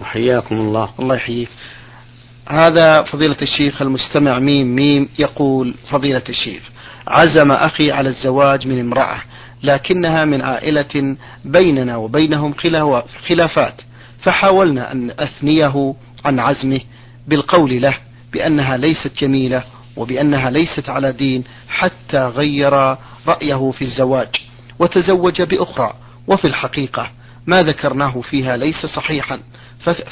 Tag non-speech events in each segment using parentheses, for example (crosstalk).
وحياكم الله. الله يحييك. هذا فضيلة الشيخ المستمع ميم ميم يقول فضيلة الشيخ عزم أخي على الزواج من امرأة لكنها من عائلة بيننا وبينهم خلافات فحاولنا أن أثنيه عن عزمه بالقول له بأنها ليست جميلة وبأنها ليست على دين حتى غير رأيه في الزواج وتزوج بأخرى وفي الحقيقة ما ذكرناه فيها ليس صحيحا.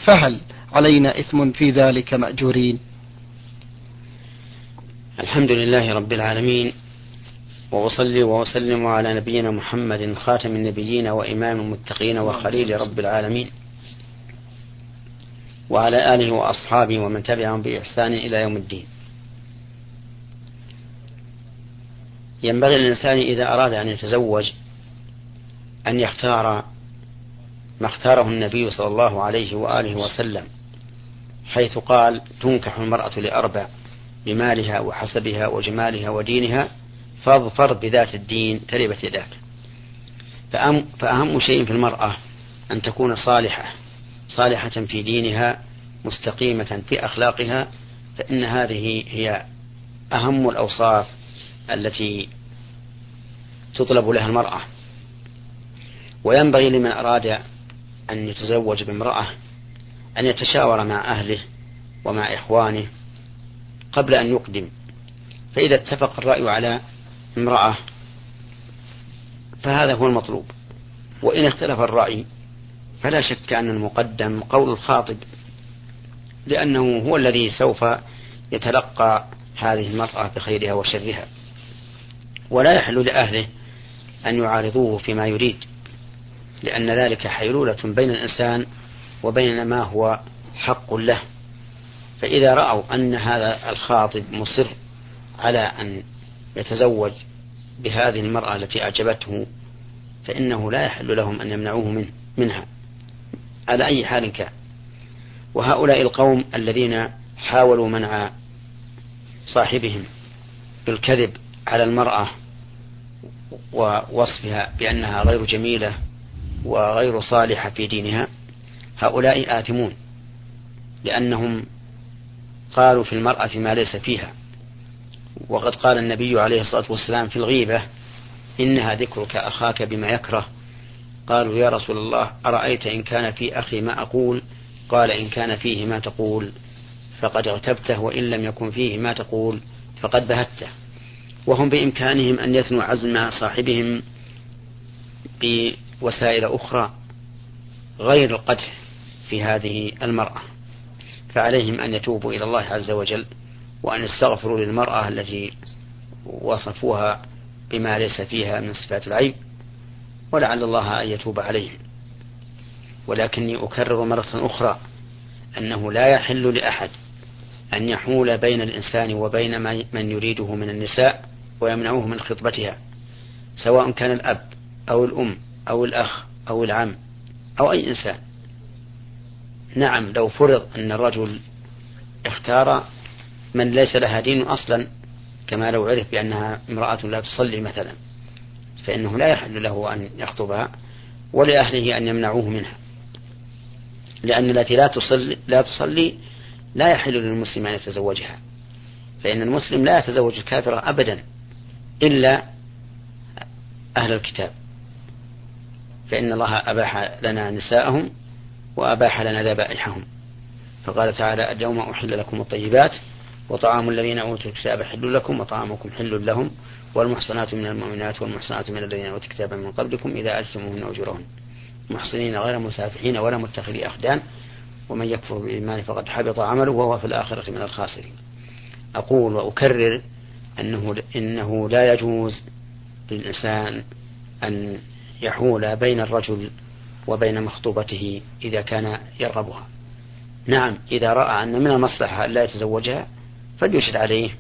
فهل علينا إثم في ذلك مأجورين؟ الحمد لله رب العالمين وأصلي وأسلم على نبينا محمد خاتم النبيين وإمام المتقين وخليل رب العالمين وعلى آله وأصحابه ومن تبعهم بإحسان إلى يوم الدين. ينبغي للإنسان إذا أراد أن يتزوج أن يختار ما اختاره النبي صلى الله عليه وآله وسلم حيث قال تنكح المرأة لأربع لمالها وحسبها وجمالها ودينها فاظفر بذات الدين تربت يداك. فأهم شيء في المرأة أن تكون صالحة صالحة في دينها مستقيمة في أخلاقها فإن هذه هي أهم الأوصاف التي تطلب لها المرأة. وينبغي لمن أراد أن يتزوج بامرأة أن يتشاور مع أهله ومع إخوانه قبل أن يقدم. فإذا اتفق الرأي على امرأة فهذا هو المطلوب. وإن اختلف الرأي فلا شك أن المقدم قول الخاطب لأنه هو الذي سوف يتلقى هذه المرأة بخيرها وشرها. ولا يحل لأهله أن يعارضوه فيما يريد. لأن ذلك حيلولة بين الإنسان وبين ما هو حق له. فإذا رأوا أن هذا الخاطب مصر على أن يتزوج بهذه المرأة التي أعجبته فإنه لا يحل لهم أن يمنعوه منه منها. على أي حال كان. وهؤلاء القوم الذين حاولوا منع صاحبهم بالكذب على المرأة ووصفها بأنها غير جميلة وغير صالحة في دينها هؤلاء آثمون لأنهم قالوا في المرأة ما ليس فيها. وقد قال النبي عليه الصلاة والسلام في الغيبة إنها ذكرك أخاك بما يكره. قالوا يا رسول الله أرأيت إن كان في أخي ما أقول؟ قال إن كان فيه ما تقول. فقد اغتبته وإن لم يكن فيه ما تقول فقد بهته. وهم بإمكانهم أن يثنوا عزم صاحبهم بوسائل أخرى غير القدح في هذه المرأة فعليهم أن يتوبوا إلى الله عز وجل وأن يستغفروا للمرأة التي وصفوها بما ليس فيها من صفات العيب ولعل الله أن يتوب عليهم. ولكني أكرر مرة أخرى أنه لا يحل لأحد أن يحول بين الإنسان وبين من يريده من النساء ويمنعه من خطبتها سواء كان الأب أو الأم. أو الأخ أو العم أو أي إنسان. نعم لو فرض أن الرجل اختار من ليس لها دين أصلا كما لو عرف بأنها امرأة لا تصلي مثلا فإنه لا يحل له أن يخطبها ولأهله أن يمنعوه منها. لأن التي لا تصلي لا تصلي لا يحل للمسلم أن يتزوجها. فإن المسلم لا يتزوج الكافرة أبدا إلا أهل الكتاب. فإن الله أباح لنا نساءهم وأباح لنا ذبائحهم. فقال تعالى اليوم أحل لكم الطيبات وطعام الذين أوتوا الكتاب حل لكم وطعامكم حل لهم والمحصنات من المؤمنات والمحصنات من الذين أوتوا الكتاب من قبلكم إذا أتموهن أجورهن. محصنين غير مسافحين ولا متخذي أخدان ومن يكفر بالإيمان فقد حبط عمله وهو في الآخرة من الخاسرين. أقول وأكرر أنه إنه لا يجوز للإنسان أن يحول بين الرجل وبين مخطوبته إذا كان يرغبها. نعم إذا رأى أن من المصلحة لا يتزوجها فليشد عليه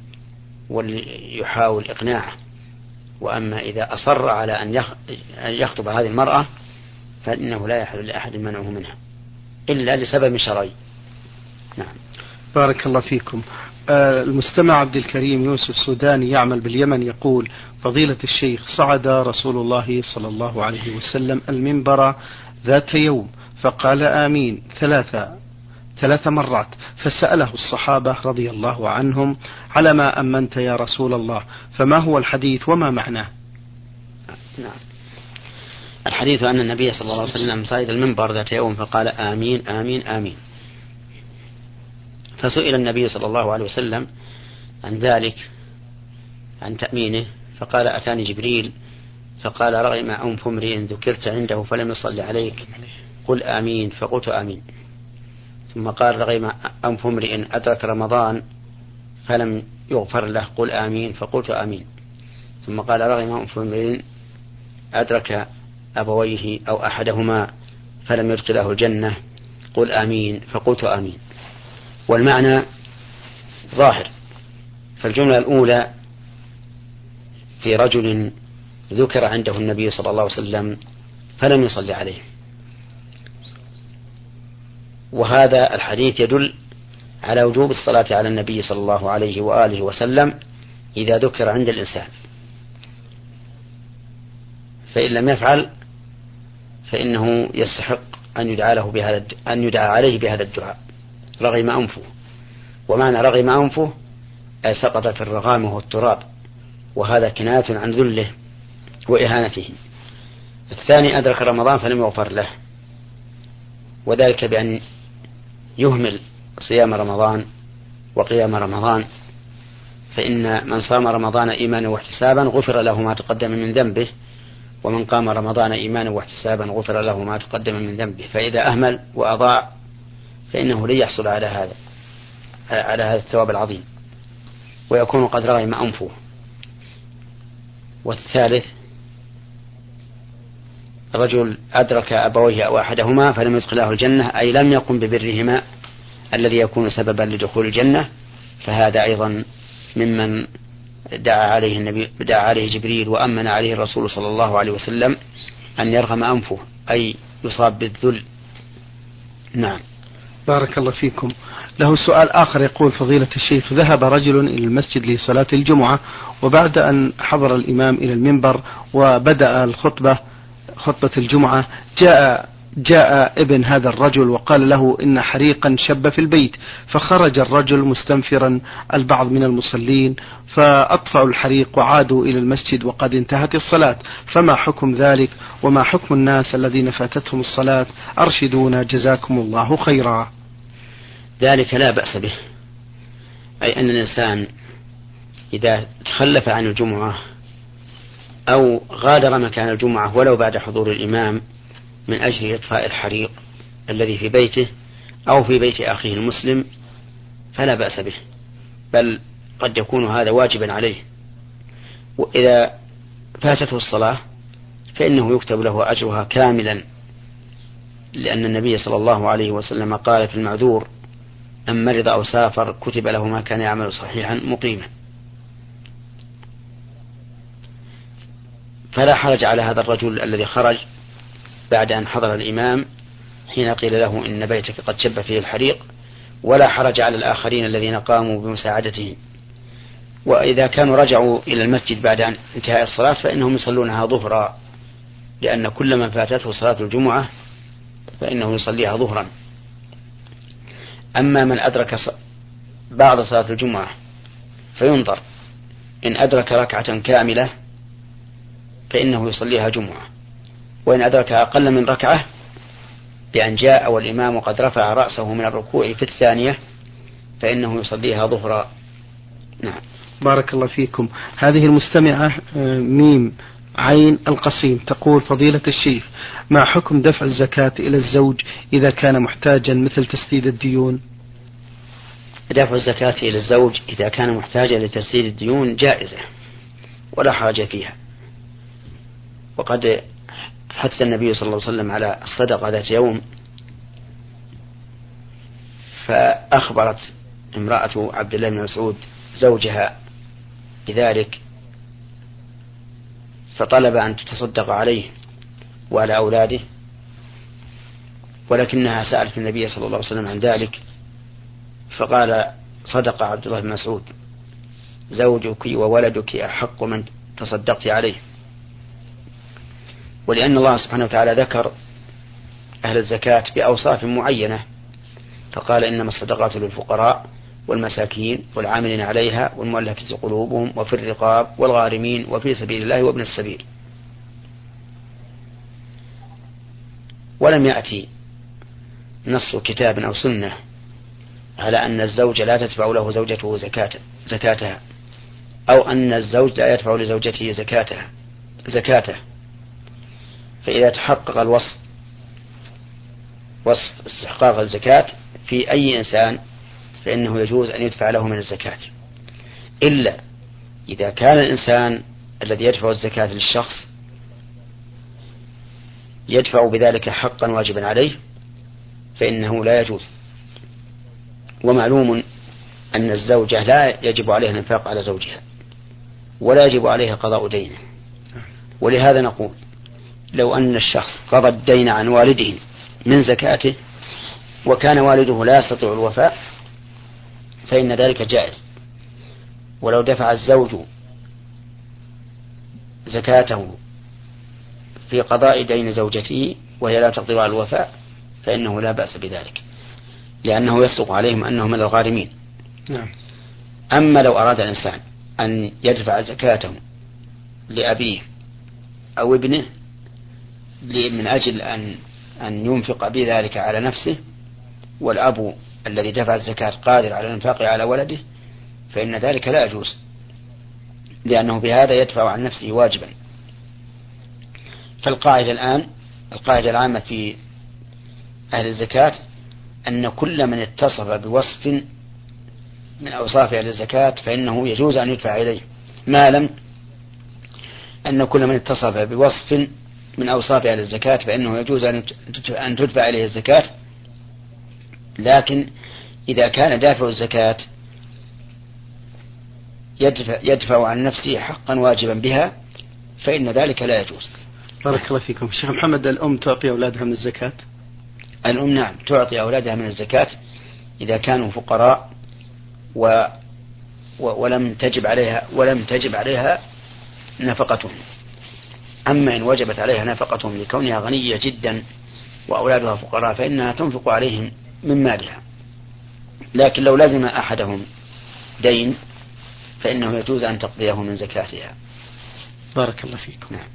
وليحاول إقناعه. وأما إذا أصر على أن يخطب هذه المرأة فإنه لا يحل لأحد منعه منها إلا لسبب شرعي. نعم. بارك الله فيكم. المستمع عبد الكريم يوسف سوداني يعمل باليمن يقول فضيلة الشيخ صعد رسول الله صلى الله عليه وسلم المنبر ذات يوم فقال آمين ثلاثة ثلاث مرات فسأله الصحابة رضي الله عنهم على ما أمنت يا رسول الله فما هو الحديث وما معناه؟ نعم. الحديث أن النبي صلى الله عليه وسلم صعد المنبر ذات يوم فقال آمين آمين آمين. فسئل النبي صلى الله عليه وسلم عن ذلك عن تأمينه فقال أتاني جبريل؟ فقال رغم أنف امرئ ذكرت عنده فلم يصلي عليك. قل آمين. فقلت آمين. ثم قال رغم أنف امرئ أدرك رمضان فلم يغفر له. قل آمين. فقلت آمين. ثم قال رغم أنف امرئ أدرك أبويه أو أحدهما فلم يدخله الجنة. قل آمين. فقلت آمين. والمعنى ظاهر. فالجملة الأولى في رجل ذكر عنده النبي صلى الله عليه وسلم فلم يصلي عليه. وهذا الحديث يدل على وجوب الصلاة على النبي صلى الله عليه وآله وسلم إذا ذكر عند الإنسان. فإن لم يفعل فإنه يستحق أن يدعى له بهذا أن يدعى عليه بهذا الدعاء. رغم أنفه. ومعنى رغم أنفه أي سقط في الرغام وهو التراب وهذا كناية عن ذله وإهانته. الثاني أدرك رمضان فلم يغفر له. وذلك بأن يهمل صيام رمضان وقيام رمضان. فإن من صام رمضان إيمانا واحتسابا غفر له ما تقدم من ذنبه ومن قام رمضان إيمانا واحتسابا غفر له ما تقدم من ذنبه. فإذا أهمل وأضاع فإنه لن يحصل على هذا على هذا الثواب العظيم ويكون قد رغم أنفه. والثالث رجل أدرك أبويه أو أحدهما فلم يدخله الجنة أي لم يقم ببرهما الذي يكون سببا لدخول الجنة فهذا أيضا ممن دعا عليه النبي دعا عليه جبريل وأمن عليه الرسول صلى الله عليه وسلم أن يرغم أنفه أي يصاب بالذل. نعم. بارك الله فيكم. له سؤال آخر يقول فضيلة الشيخ ذهب رجل إلى المسجد لصلاة الجمعة وبعد أن حضر الإمام إلى المنبر وبدأ الخطبة خطبة الجمعة جاء جاء ابن هذا الرجل وقال له إن حريقا شب في البيت. فخرج الرجل مستنفرا البعض من المصلين فأطفأوا الحريق وعادوا إلى المسجد وقد انتهت الصلاة. فما حكم ذلك؟ وما حكم الناس الذين فاتتهم الصلاة؟ أرشدونا جزاكم الله خيرا. ذلك لا بأس به. أي أن الإنسان إذا تخلف عن الجمعة أو غادر مكان الجمعة ولو بعد حضور الإمام من أجل إطفاء الحريق الذي في بيته أو في بيت أخيه المسلم فلا بأس به بل قد يكون هذا واجبا عليه. وإذا فاتته الصلاة فإنه يكتب له أجرها كاملا لأن النبي صلى الله عليه وسلم قال في المعذور أن مرض أو سافر كتب له ما كان يعمل صحيحا مقيما. فلا حرج على هذا الرجل الذي خرج بعد أن حضر الإمام حين قيل له إن بيتك قد شب فيه الحريق ولا حرج على الآخرين الذين قاموا بمساعدته. وإذا كانوا رجعوا إلى المسجد بعد أن انتهاء الصلاة فإنهم يصلونها ظهرا لأن كل من فاتته صلاة الجمعة فإنه يصليها ظهرا. أما من أدرك بعض صلاة الجمعة فينظر إن أدرك ركعة كاملة فإنه يصليها جمعة. وإن أدرك أقل من ركعة بأن جاء والإمام قد رفع رأسه من الركوع في الثانية فإنه يصليها ظهرا. نعم. بارك الله فيكم. هذه المستمعة آه، ميم عين القصيم تقول فضيلة الشيخ ما حكم دفع الزكاة إلى الزوج إذا كان محتاجا مثل تسديد الديون؟ دفع الزكاة إلى الزوج إذا كان محتاجا لتسديد الديون جائزة ولا حرج فيها. وقد حث النبي صلى الله عليه وسلم على الصدقة ذات يوم فأخبرت امرأة عبد الله بن مسعود زوجها بذلك فطلب أن تتصدق عليه وعلى أولاده ولكنها سألت النبي صلى الله عليه وسلم عن ذلك فقال صدق عبد الله بن مسعود زوجك وولدك أحق من تصدقت عليه. ولأن الله سبحانه وتعالى ذكر أهل الزكاة بأوصاف معينة فقال إنما الصدقات للفقراء والمساكين والعاملين عليها والمؤلفة قلوبهم وفي الرقاب والغارمين وفي سبيل الله وابن السبيل. ولم يأتي نص كتاب أو سنة على أن الزوج لا تدفع له زوجته زكاة زكاتها أو أن الزوج لا يدفع لزوجته زكاتها زكاته. فإذا تحقق الوصف وصف استحقاق الزكاة في أي إنسان فإنه يجوز أن يدفع له من الزكاة. إلا إذا كان الإنسان الذي يدفع الزكاة للشخص يدفع بذلك حقا واجبا عليه فإنه لا يجوز. ومعلوم أن الزوجة لا يجب عليها الإنفاق على زوجها ولا يجب عليها قضاء دينه. ولهذا نقول لو أن الشخص قضى الدين عن والده من زكاته وكان والده لا يستطيع الوفاء فإن ذلك جائز ولو دفع الزوج زكاته في قضاء دين زوجته وهي لا تقدر على الوفاء فإنه لا بأس بذلك لأنه يصدق عليهم أنه من الغارمين نعم. أما لو أراد الإنسان أن يدفع زكاته لأبيه أو ابنه من أجل أن أن ينفق بذلك على نفسه والأب الذي دفع الزكاة قادر على الإنفاق على ولده فإن ذلك لا يجوز لأنه بهذا يدفع عن نفسه واجبا. فالقاعدة الآن القاعدة العامة في أهل الزكاة أن كل من اتصف بوصف من أوصاف أهل الزكاة فإنه يجوز أن يدفع إليه. ما لم؟ أن كل من اتصف بوصف من أوصاف أهل الزكاة فإنه يجوز أن تدفع إليه الزكاة. لكن إذا كان دافع الزكاة يدفع, يدفع عن نفسه حقا واجبا بها فإن ذلك لا يجوز. بارك الله فيكم. شيخ محمد الأم تعطي أولادها من الزكاة؟ الأم نعم تعطي أولادها من الزكاة إذا كانوا فقراء و ولم تجب عليها ولم تجب عليها نفقتهم. أما إن وجبت عليها نفقتهم لكونها غنية جدا وأولادها فقراء فإنها تنفق عليهم من مالها. لكن لو لزم أحدهم دين فإنه يجوز أن تقضيه من زكاتها. بارك الله فيكم. نعم.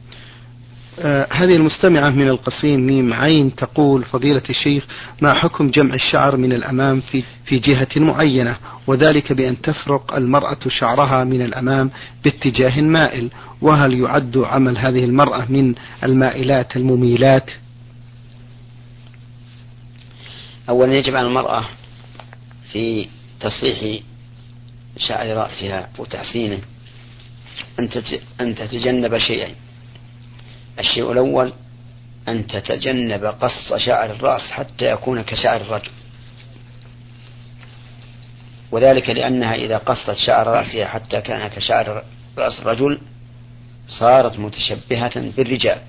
آه هذه المستمعة من القصيم ميم عين تقول فضيلة الشيخ ما حكم جمع الشعر من الأمام في, في جهة معينة؟ وذلك بأن تفرق المرأة شعرها من الأمام باتجاه مائل. وهل يعد عمل هذه المرأة من المائلات المميلات؟ أولا يجب على المرأة في تصحيح شعر رأسها وتحسينه أن تتجنب شيئين الشيء الأول أن تتجنب قص شعر الرأس حتى يكون كشعر الرجل. وذلك لأنها إذا قصت شعر رأسها حتى كان كشعر رأس الرجل صارت متشبهة بالرجال.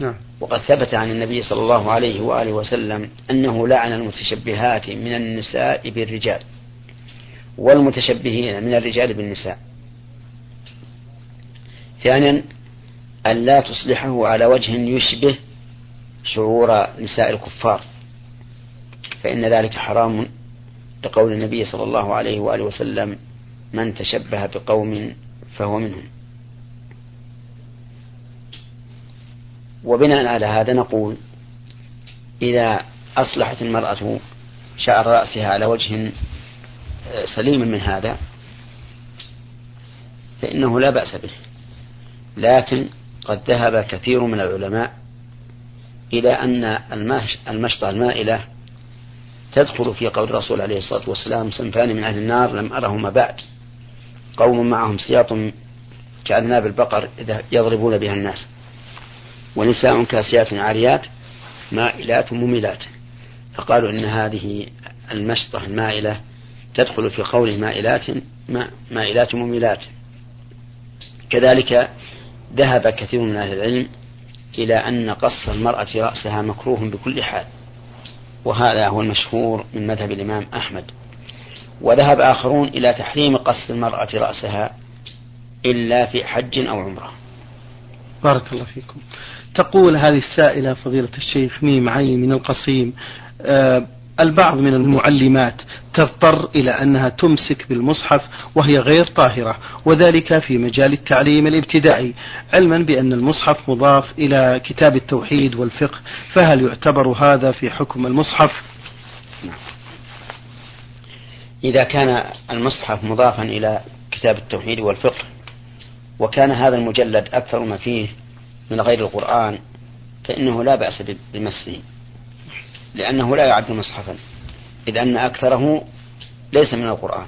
نعم. وقد ثبت عن النبي صلى الله عليه وآله وسلم أنه لعن المتشبهات من النساء بالرجال والمتشبهين من الرجال بالنساء. ثانيا أن لا تصلحه على وجه يشبه شعور نساء الكفار فإن ذلك حرام لقول النبي صلى الله عليه وآله وسلم من تشبه بقوم فهو منهم. وبناء على هذا نقول إذا أصلحت المرأة شعر رأسها على وجه سليم من هذا فإنه لا بأس به لكن قد ذهب كثير من العلماء إلى أن المشطة المائلة تدخل في قول الرسول عليه الصلاة والسلام صنفان من أهل النار لم أرهما بعد. قوم معهم سياط كأذناب البقر إذا يضربون بها الناس. ونساء كاسيات عاريات مائلات مميلات فقالوا إن هذه المشطة المائلة تدخل في قوله مائلات مائلات مميلات كذلك ذهب كثير من أهل العلم إلى أن قص المرأة رأسها مكروه بكل حال وهذا هو المشهور من مذهب الإمام أحمد. وذهب آخرون إلى تحريم قص المرأة رأسها إلا في حج أو عمرة. بارك الله فيكم. تقول هذه السائلة فضيلة الشيخ ميم عين من القصيم آه البعض من المعلمات تضطر إلى أنها تمسك بالمصحف وهي غير طاهرة وذلك في مجال التعليم الابتدائي علما بأن المصحف مضاف إلى كتاب التوحيد والفقه فهل يعتبر هذا في حكم المصحف نعم. إذا كان المصحف مضافا إلى كتاب التوحيد والفقه وكان هذا المجلد أكثر ما فيه من غير القرآن فإنه لا بأس بمسه لأنه لا يعد مصحفا إذ أن أكثره ليس من القرآن.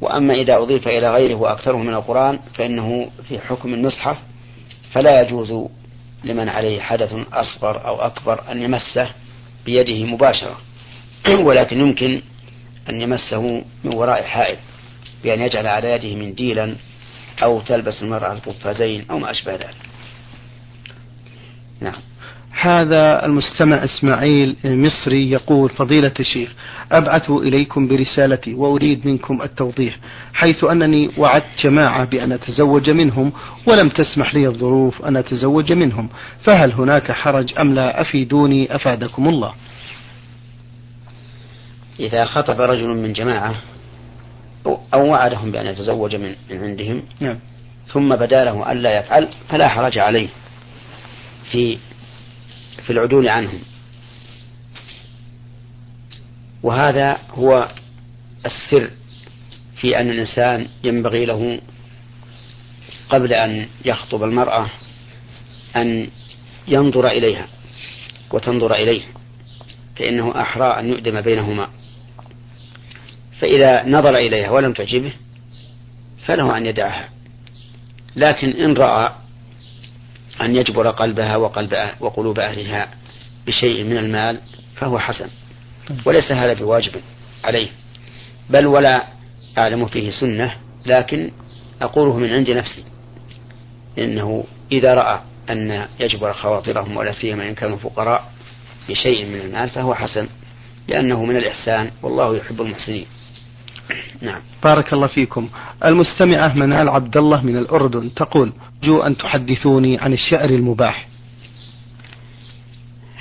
وأما إذا أضيف إلى غيره وأكثره من القرآن فإنه في حكم المصحف فلا يجوز لمن عليه حدث أصغر أو أكبر أن يمسه بيده مباشرة. (clears throat) ولكن يمكن أن يمسه من وراء حائل بأن يجعل على يده منديلا أو تلبس المرأة القفازين أو ما أشبه ذلك. نعم. هذا المستمع إسماعيل مصري يقول فضيلة الشيخ أبعث إليكم برسالتي وأريد منكم التوضيح حيث أنني وعدت جماعة بأن أتزوج منهم ولم تسمح لي الظروف أن أتزوج منهم فهل هناك حرج أم لا أفيدوني أفادكم الله إذا خطب رجل من جماعة أو وعدهم بأن يتزوج من, من عندهم نعم. ثم بدا له ألا يفعل فلا حرج عليه في في العدول عنهم. وهذا هو السر في أن الإنسان ينبغي له قبل أن يخطب المرأة أن ينظر إليها وتنظر إليه فإنه أحرى أن يؤدم بينهما. فإذا نظر إليها ولم تعجبه فله أن يدعها. لكن إن رأى أن يجبر قلبها وقلب أه وقلوب أهلها بشيء من المال فهو حسن. وليس هذا بواجب عليه. بل ولا أعلم فيه سنة لكن أقوله من عند نفسي. إنه إذا رأى أن يجبر خواطرهم ولا سيما إن كانوا فقراء بشيء من المال فهو حسن. لأنه من الإحسان والله يحب المحسنين. نعم. بارك الله فيكم. المستمعة منال عبد الله من الأردن تقول جو أن تحدثوني عن الشعر المباح.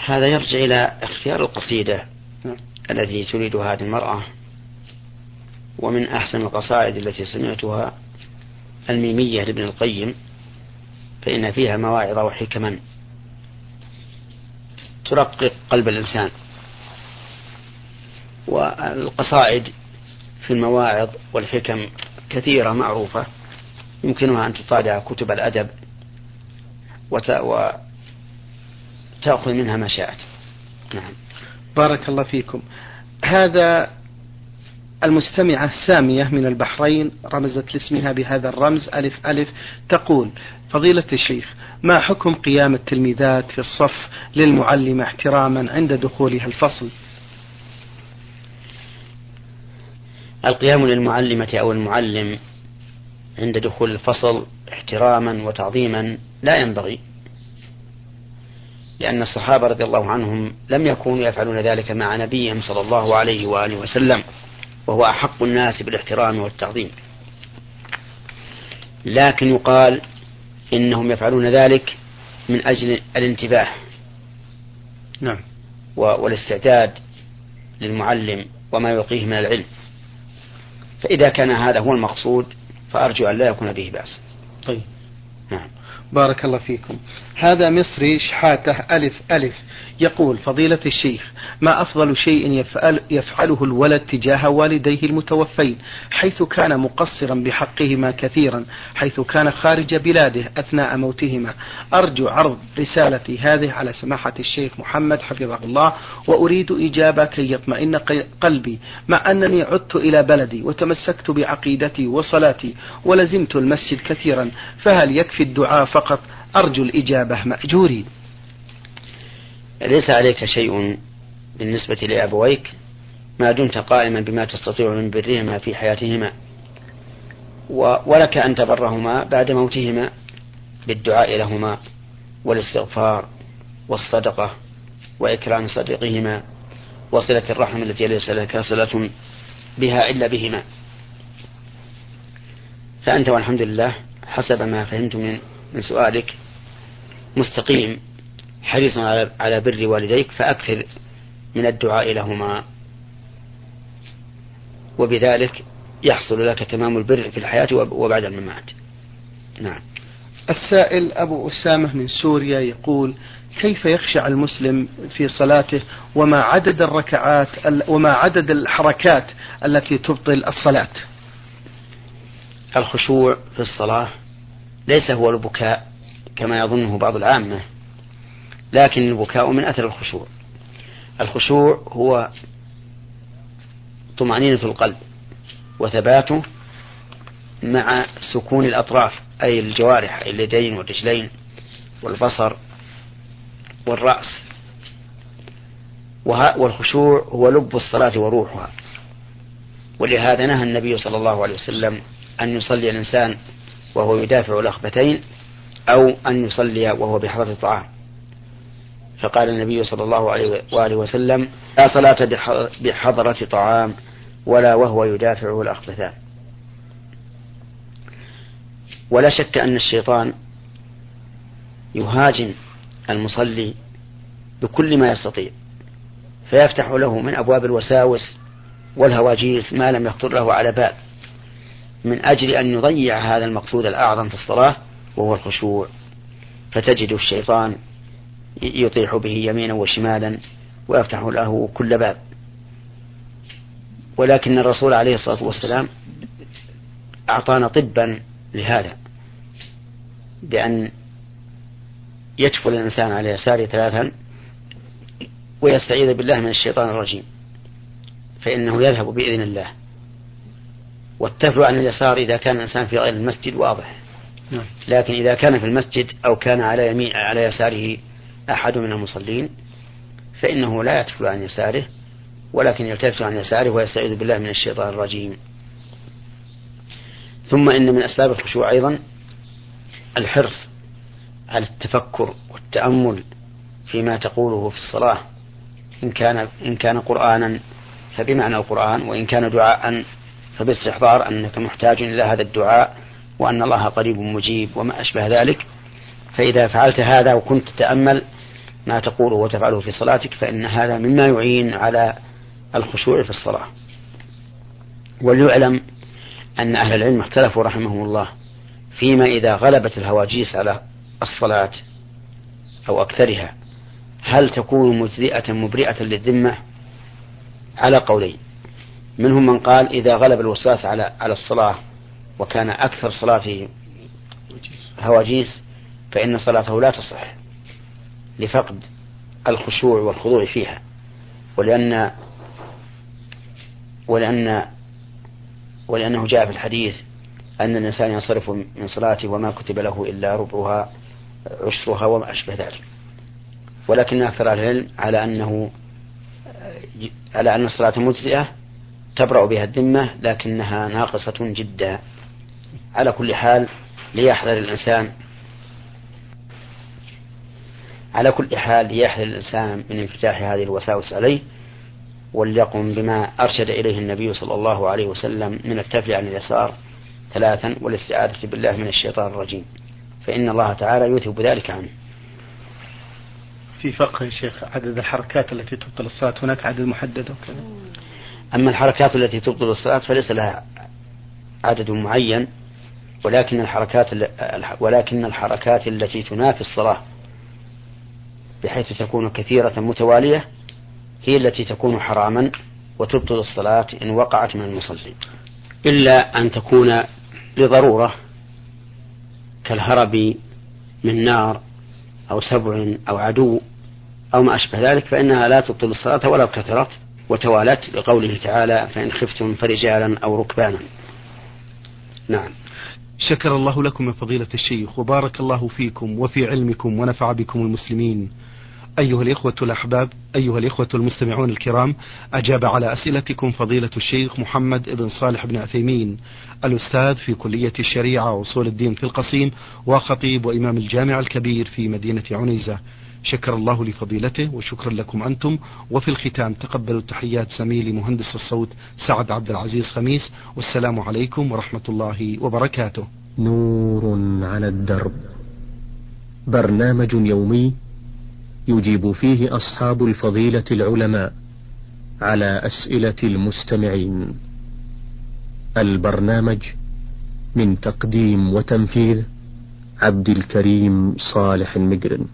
هذا يرجع إلى اختيار القصيدة نعم. التي تريد هذه المرأة ومن أحسن القصائد التي سمعتها الميمية لابن القيم فإن فيها مواعظ وحكما ترقق قلب الإنسان. والقصائد في المواعظ والحكم كثيرة معروفة يمكنها أن تطالع كتب الأدب وتأخذ منها ما شاءت. نعم. بارك الله فيكم. هذا المستمعة سامية من البحرين رمزت لاسمها بهذا الرمز ألف ألف تقول فضيلة الشيخ ما حكم قيام التلميذات في الصف للمعلمة احتراما عند دخولها الفصل؟ القيام للمعلمة أو المعلم عند دخول الفصل احتراما وتعظيما لا ينبغي لأن الصحابة رضي الله عنهم لم يكونوا يفعلون ذلك مع نبيهم صلى الله عليه وآله وسلم وهو أحق الناس بالاحترام والتعظيم. لكن يقال إنهم يفعلون ذلك من أجل الانتباه نعم. والاستعداد للمعلم وما يلقيه من العلم. فإذا كان هذا هو المقصود فأرجو أن لا يكون به بأس. طيب. نعم. بارك الله فيكم. هذا مصري شحاتة ألف ألف. يقول فضيلة الشيخ ما أفضل شيء يفعل يفعله الولد تجاه والديه المتوفين حيث كان مقصرا بحقهما كثيرا حيث كان خارج بلاده أثناء موتهما. أرجو عرض رسالتي هذه على سماحة الشيخ محمد حفظه الله وأريد إجابة كي يطمئن قلبي. مع أنني عدت إلى بلدي وتمسكت بعقيدتي وصلاتي ولزمت المسجد كثيرا فهل يكفي الدعاء فقط أرجو الإجابة مأجورين ليس عليك شيء بالنسبة لأبويك؟ ما دمت قائما بما تستطيع من برهما في حياتهما. ولك أن تبرهما بعد موتهما بالدعاء لهما والاستغفار والصدقة وإكرام صديقهما وصلة الرحم التي ليس لك صلة بها إلا بهما. فأنت والحمد لله حسب ما فهمت من من سؤالك مستقيم حريص على بر والديك فأكثر من الدعاء لهما. وبذلك يحصل لك تمام البر في الحياة وبعد الممات. نعم. السائل أبو أسامة من سوريا يقول كيف يخشع المسلم في صلاته؟ وما عدد الركعات وما عدد الحركات التي تبطل الصلاة؟ الخشوع في الصلاة ليس هو البكاء كما يظنه بعض العامة لكن البكاء من أثر الخشوع. الخشوع هو طمأنينة القلب وثباته مع سكون الأطراف أي الجوارح اليدين والرجلين والبصر والرأس. والخشوع هو لب الصلاة وروحها. ولهذا نهى النبي صلى الله عليه وسلم أن يصلي الإنسان وهو يدافع الأخبتين أو أن يصلي وهو بحضرة الطعام. فقال النبي صلى الله عليه وآله وسلم لا صلاة بحضرة طعام ولا وهو يدافعه الأخبثان. ولا شك أن الشيطان يهاجم المصلي بكل ما يستطيع فيفتح له من أبواب الوساوس والهواجيس ما لم يخطر له على بال. من أجل أن يضيع هذا المقصود الأعظم في الصلاة وهو الخشوع. فتجد الشيطان يطيح به يمينا وشمالا ويفتح له كل باب. ولكن الرسول عليه الصلاة والسلام أعطانا طبا لهذا بأن يكفل الإنسان على يساره ثلاثا ويستعيذ بالله من الشيطان الرجيم فإنه يذهب بإذن الله. والتفل عن اليسار إذا كان الإنسان في غير المسجد واضح. نعم. لكن إذا كان في المسجد أو كان على يمين على يساره أحد من المصلين فإنه لا يتفل عن يساره ولكن يلتفت عن يساره ويستعيذ بالله من الشيطان الرجيم. ثم إن من أسباب الخشوع أيضا الحرص على التفكر والتأمل فيما تقوله في الصلاة. إن كان إن كان قرآنا فبمعنى القرآن وإن كان دعاء فباستحضار أنك محتاج إلى هذا الدعاء وأن الله قريب مجيب وما أشبه ذلك. فإذا فعلت هذا وكنت تتأمل ما تقوله وتفعله في صلاتك فإن هذا مما يعين على الخشوع في الصلاة. وليعلم أن أهل العلم اختلفوا رحمهم الله فيما إذا غلبت الهواجيس على الصلاة أو أكثرها هل تكون مجزئة مبرئة للذمة؟ على قولين. منهم من قال إذا غلب الوسواس على على الصلاة وكان أكثر صلاته هواجيس فإن صلاته لا تصح لفقد الخشوع والخضوع فيها. ولأن ولأن ولأنه جاء في الحديث أن الإنسان ينصرف من صلاته وما كتب له إلا ربعها عشرها وما أشبه ذلك. ولكن أكثر العلم على أنه على أن الصلاة مجزئة تبرأ بها الذمة لكنها ناقصة جدا. على كل حال ليحذر الإنسان على كل حال ليحذر الإنسان من انفتاح هذه الوساوس عليه وليقم بما أرشد إليه النبي صلى الله عليه وسلم من التفل عن اليسار ثلاثا والاستعاذة بالله من الشيطان الرجيم. فإن الله تعالى يوثب ذلك عنه. في فقه شيخ عدد الحركات التي تبطل الصلاة هناك عدد محدد وكذا أما الحركات التي تبطل الصلاة فليس لها عدد معين ولكن الحركات ولكن الحركات التي تنافي الصلاة بحيث تكون كثيرة متوالية هي التي تكون حراما وتبطل الصلاة إن وقعت من المصلي. إلا أن تكون لضرورة كالهرب من نار أو سبع أو عدو أو ما أشبه ذلك فإنها لا تبطل الصلاة ولو كثرت وتوالت لقوله تعالى فإن خفتم فرجالا أو ركبانا. نعم. شكر الله لكم من فضيلة الشيخ وبارك الله فيكم وفي علمكم ونفع بكم المسلمين. أيها الإخوة الأحباب أيها الإخوة المستمعون الكرام أجاب على أسئلتكم فضيلة الشيخ محمد بن صالح بن عثيمين الأستاذ في كلية الشريعة وأصول الدين في القصيم وخطيب وإمام الجامع الكبير في مدينة عنيزة. شكر الله لفضيلته وشكرا لكم أنتم. وفي الختام تقبلوا تحيات زميلي مهندس الصوت سعد عبد العزيز خميس. والسلام عليكم ورحمة الله وبركاته. نور على الدرب. برنامج يومي يجيب فيه أصحاب الفضيلة العلماء على أسئلة المستمعين. البرنامج من تقديم وتنفيذ عبد الكريم صالح المجرم